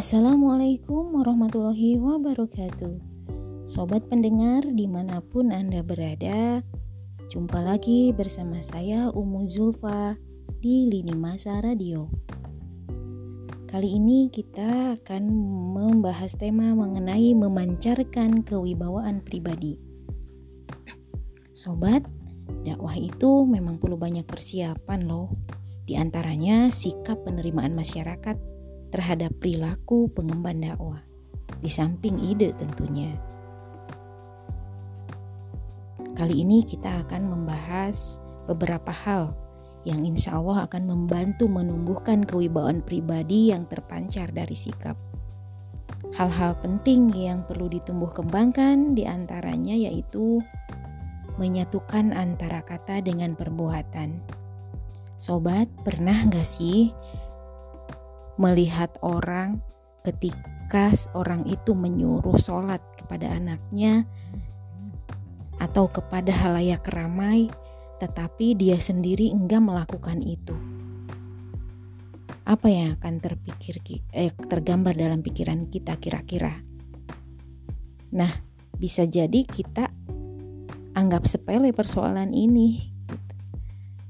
Assalamualaikum warahmatullahi wabarakatuh. Sobat pendengar di mana pun Anda berada Jumpa lagi bersama saya Umu Zulfa di Lini Masa Radio. Kali ini kita akan membahas tema mengenai memancarkan kewibawaan pribadi. Sobat, dakwah itu memang perlu banyak persiapan loh. Di antaranya sikap penerimaan masyarakat terhadap perilaku pengemban dakwah, di samping ide tentunya. Kali ini kita akan membahas beberapa hal yang insya Allah akan membantu menumbuhkan kewibawaan pribadi yang terpancar dari sikap. Hal-hal penting yang perlu ditumbuh kembangkan di antaranya yaitu menyatukan antara kata dengan perbuatan. Sobat, pernah gak sih melihat orang ketika orang itu menyuruh sholat kepada anaknya atau kepada halayak ramai, tetapi dia sendiri enggak melakukan itu. Apa yang akan terpikir eh, tergambar dalam pikiran kita kira-kira? Nah, bisa jadi kita anggap sepele persoalan ini,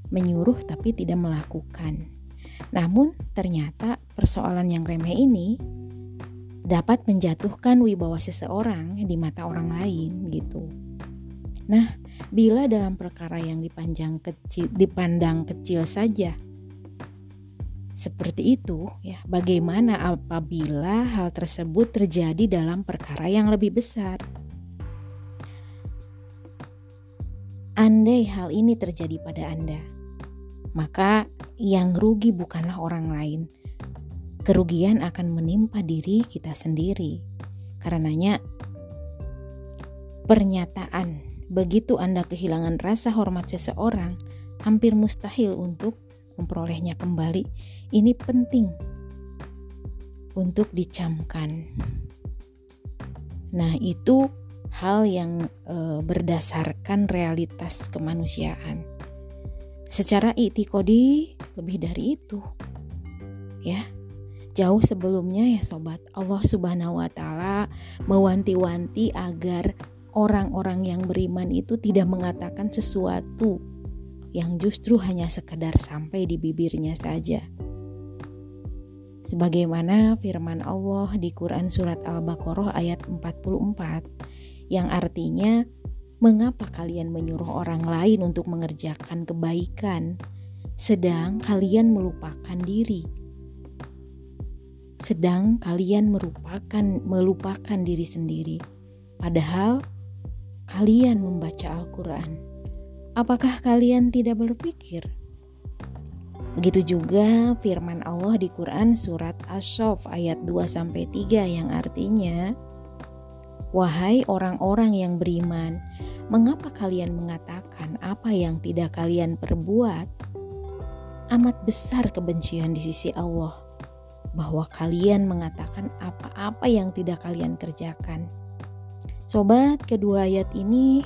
menyuruh tapi tidak melakukan. Namun, ternyata persoalan yang remeh ini dapat menjatuhkan wibawa seseorang di mata orang lain gitu. Nah, bila dalam perkara yang dipanjang kecil dipandang kecil saja seperti itu ya, bagaimana apabila hal tersebut terjadi dalam perkara yang lebih besar? Andai hal ini terjadi pada Anda, maka yang rugi bukanlah orang lain. Kerugian akan menimpa diri kita sendiri. Karenanya, pernyataan begitu Anda kehilangan rasa hormat seseorang, hampir mustahil untuk memperolehnya kembali. Ini penting untuk dicamkan. Nah, itu hal yang e, berdasarkan realitas kemanusiaan. Secara itikodi lebih dari itu. Ya. Jauh sebelumnya ya sobat, Allah Subhanahu wa taala mewanti-wanti agar orang-orang yang beriman itu tidak mengatakan sesuatu yang justru hanya sekedar sampai di bibirnya saja. Sebagaimana firman Allah di Quran surat Al-Baqarah ayat 44 yang artinya mengapa kalian menyuruh orang lain untuk mengerjakan kebaikan sedang kalian melupakan diri. Sedang kalian merupakan melupakan diri sendiri. Padahal kalian membaca Al-Qur'an. Apakah kalian tidak berpikir? Begitu juga firman Allah di Quran surat Asy-Syaff ayat 2 sampai 3 yang artinya Wahai orang-orang yang beriman, mengapa kalian mengatakan apa yang tidak kalian perbuat? amat besar kebencian di sisi Allah bahwa kalian mengatakan apa-apa yang tidak kalian kerjakan. Sobat, kedua ayat ini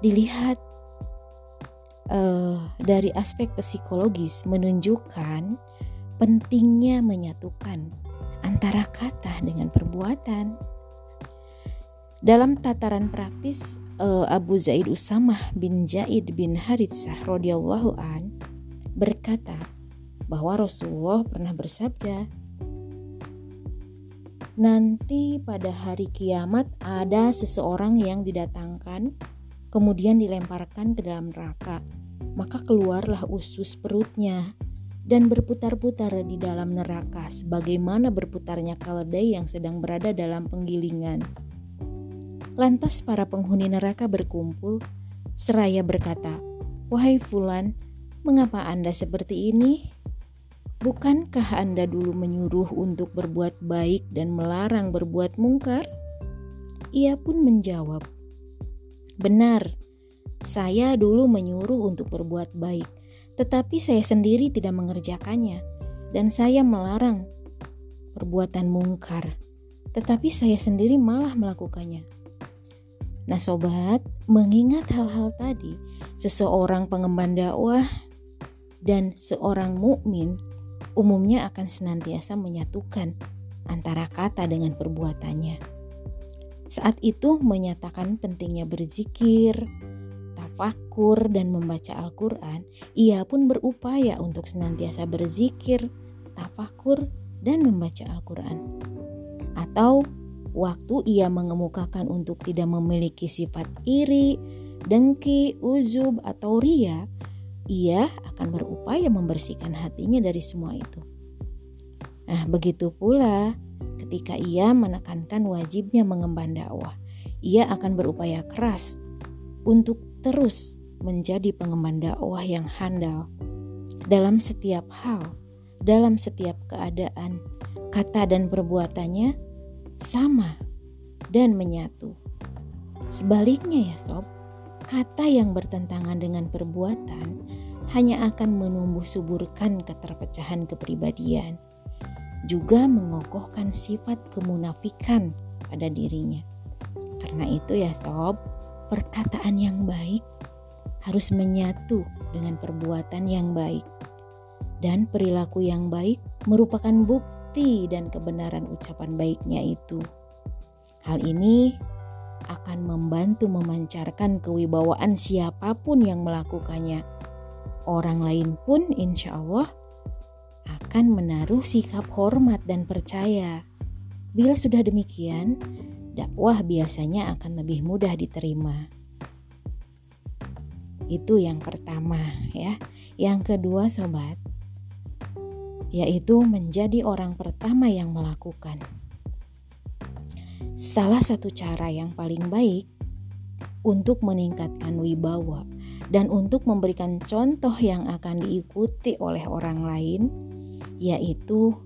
dilihat uh, dari aspek psikologis menunjukkan pentingnya menyatukan antara kata dengan perbuatan. Dalam tataran praktis, uh, Abu Zaid Usamah bin Jaid bin Haritsah radhiyallahu an berkata bahwa Rasulullah pernah bersabda, "Nanti pada hari kiamat ada seseorang yang didatangkan, kemudian dilemparkan ke dalam neraka, maka keluarlah usus perutnya." dan berputar-putar di dalam neraka sebagaimana berputarnya keledai yang sedang berada dalam penggilingan. Lantas para penghuni neraka berkumpul seraya berkata, "Wahai fulan, Mengapa Anda seperti ini? Bukankah Anda dulu menyuruh untuk berbuat baik dan melarang berbuat mungkar? Ia pun menjawab, "Benar, saya dulu menyuruh untuk berbuat baik, tetapi saya sendiri tidak mengerjakannya, dan saya melarang perbuatan mungkar, tetapi saya sendiri malah melakukannya." Nah, sobat, mengingat hal-hal tadi, seseorang pengemban dakwah dan seorang mukmin umumnya akan senantiasa menyatukan antara kata dengan perbuatannya. Saat itu menyatakan pentingnya berzikir, tafakur, dan membaca Al-Quran, ia pun berupaya untuk senantiasa berzikir, tafakur, dan membaca Al-Quran. Atau waktu ia mengemukakan untuk tidak memiliki sifat iri, dengki, uzub, atau ria, ia akan berupaya membersihkan hatinya dari semua itu. Nah, begitu pula ketika ia menekankan wajibnya mengemban dakwah. Ia akan berupaya keras untuk terus menjadi pengemban dakwah yang handal dalam setiap hal, dalam setiap keadaan, kata dan perbuatannya sama dan menyatu. Sebaliknya ya sob, kata yang bertentangan dengan perbuatan hanya akan menumbuh suburkan keterpecahan kepribadian juga mengokohkan sifat kemunafikan pada dirinya. Karena itu ya sob, perkataan yang baik harus menyatu dengan perbuatan yang baik. Dan perilaku yang baik merupakan bukti dan kebenaran ucapan baiknya itu. Hal ini akan membantu memancarkan kewibawaan siapa pun yang melakukannya. Orang lain pun insya Allah akan menaruh sikap hormat dan percaya. Bila sudah demikian, dakwah biasanya akan lebih mudah diterima. Itu yang pertama ya. Yang kedua sobat, yaitu menjadi orang pertama yang melakukan. Salah satu cara yang paling baik untuk meningkatkan wibawa dan untuk memberikan contoh yang akan diikuti oleh orang lain yaitu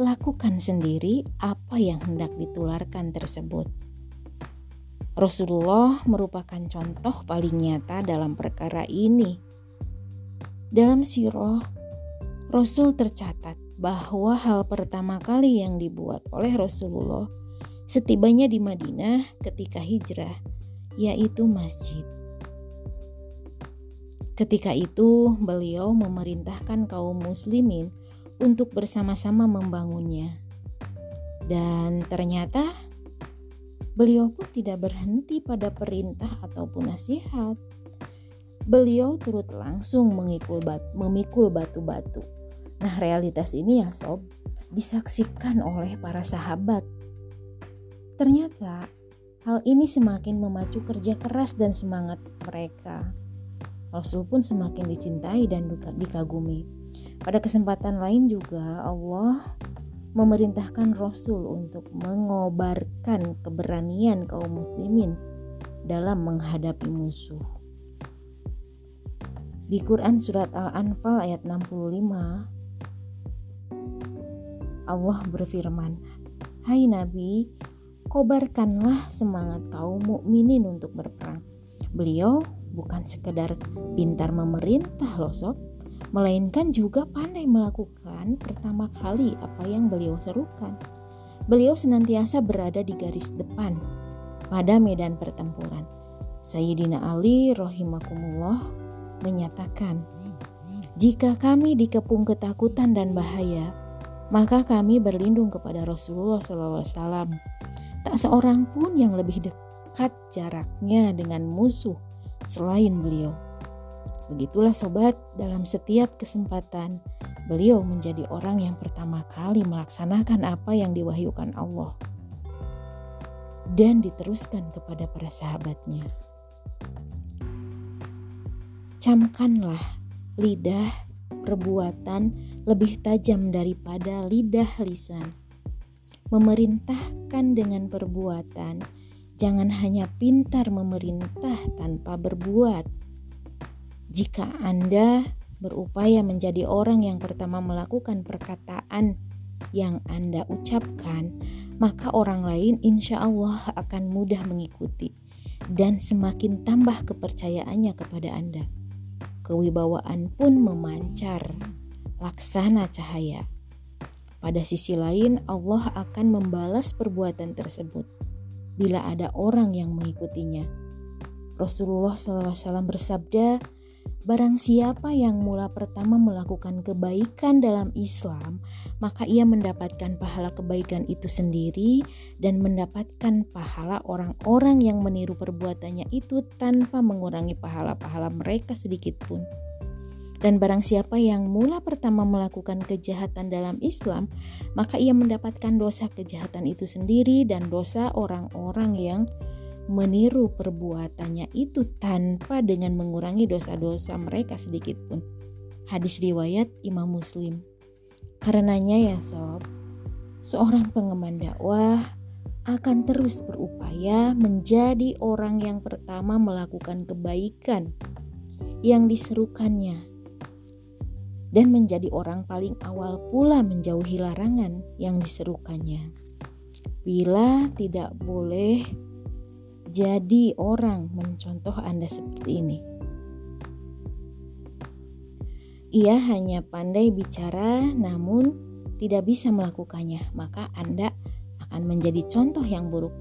lakukan sendiri apa yang hendak ditularkan tersebut. Rasulullah merupakan contoh paling nyata dalam perkara ini. Dalam sirah, Rasul tercatat bahwa hal pertama kali yang dibuat oleh Rasulullah setibanya di Madinah ketika hijrah, yaitu masjid. Ketika itu, beliau memerintahkan kaum muslimin untuk bersama-sama membangunnya. Dan ternyata beliau pun tidak berhenti pada perintah ataupun nasihat. Beliau turut langsung memikul batu-batu. Nah, realitas ini ya sob, disaksikan oleh para sahabat. Ternyata hal ini semakin memacu kerja keras dan semangat mereka. Rasul pun semakin dicintai dan dikagumi. Pada kesempatan lain juga Allah memerintahkan Rasul untuk mengobarkan keberanian kaum muslimin dalam menghadapi musuh. Di Quran surat Al-Anfal ayat 65 Allah berfirman, "Hai Nabi, kobarkanlah semangat kaum mukminin untuk berperang." Beliau bukan sekedar pintar memerintah loh sob, melainkan juga pandai melakukan pertama kali apa yang beliau serukan. Beliau senantiasa berada di garis depan pada medan pertempuran. Sayyidina Ali rahimakumullah menyatakan, "Jika kami dikepung ketakutan dan bahaya, maka kami berlindung kepada Rasulullah SAW. Tak seorang pun yang lebih dekat jaraknya dengan musuh selain beliau." Begitulah sobat, dalam setiap kesempatan beliau menjadi orang yang pertama kali melaksanakan apa yang diwahyukan Allah dan diteruskan kepada para sahabatnya. Camkanlah lidah perbuatan lebih tajam daripada lidah lisan. Memerintahkan dengan perbuatan, jangan hanya pintar memerintah tanpa berbuat jika Anda berupaya menjadi orang yang pertama melakukan perkataan yang Anda ucapkan, maka orang lain insya Allah akan mudah mengikuti dan semakin tambah kepercayaannya kepada Anda. Kewibawaan pun memancar, laksana cahaya. Pada sisi lain, Allah akan membalas perbuatan tersebut bila ada orang yang mengikutinya. Rasulullah SAW bersabda, Barang siapa yang mula pertama melakukan kebaikan dalam Islam, maka ia mendapatkan pahala kebaikan itu sendiri dan mendapatkan pahala orang-orang yang meniru perbuatannya itu tanpa mengurangi pahala-pahala mereka sedikit pun. Dan barang siapa yang mula pertama melakukan kejahatan dalam Islam, maka ia mendapatkan dosa kejahatan itu sendiri dan dosa orang-orang yang meniru perbuatannya itu tanpa dengan mengurangi dosa-dosa mereka sedikit pun. Hadis riwayat Imam Muslim. Karenanya ya sob, seorang pengemban dakwah akan terus berupaya menjadi orang yang pertama melakukan kebaikan yang diserukannya dan menjadi orang paling awal pula menjauhi larangan yang diserukannya. Bila tidak boleh jadi orang mencontoh Anda seperti ini. Ia hanya pandai bicara namun tidak bisa melakukannya, maka Anda akan menjadi contoh yang buruk.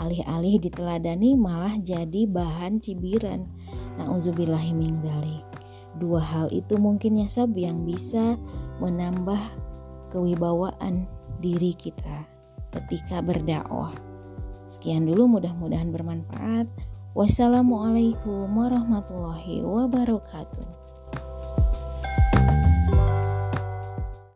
Alih-alih diteladani malah jadi bahan cibiran. Nauzubillahimin. Dua hal itu mungkin ya sob yang bisa menambah kewibawaan diri kita ketika berdakwah. Sekian dulu mudah-mudahan bermanfaat. Wassalamualaikum warahmatullahi wabarakatuh.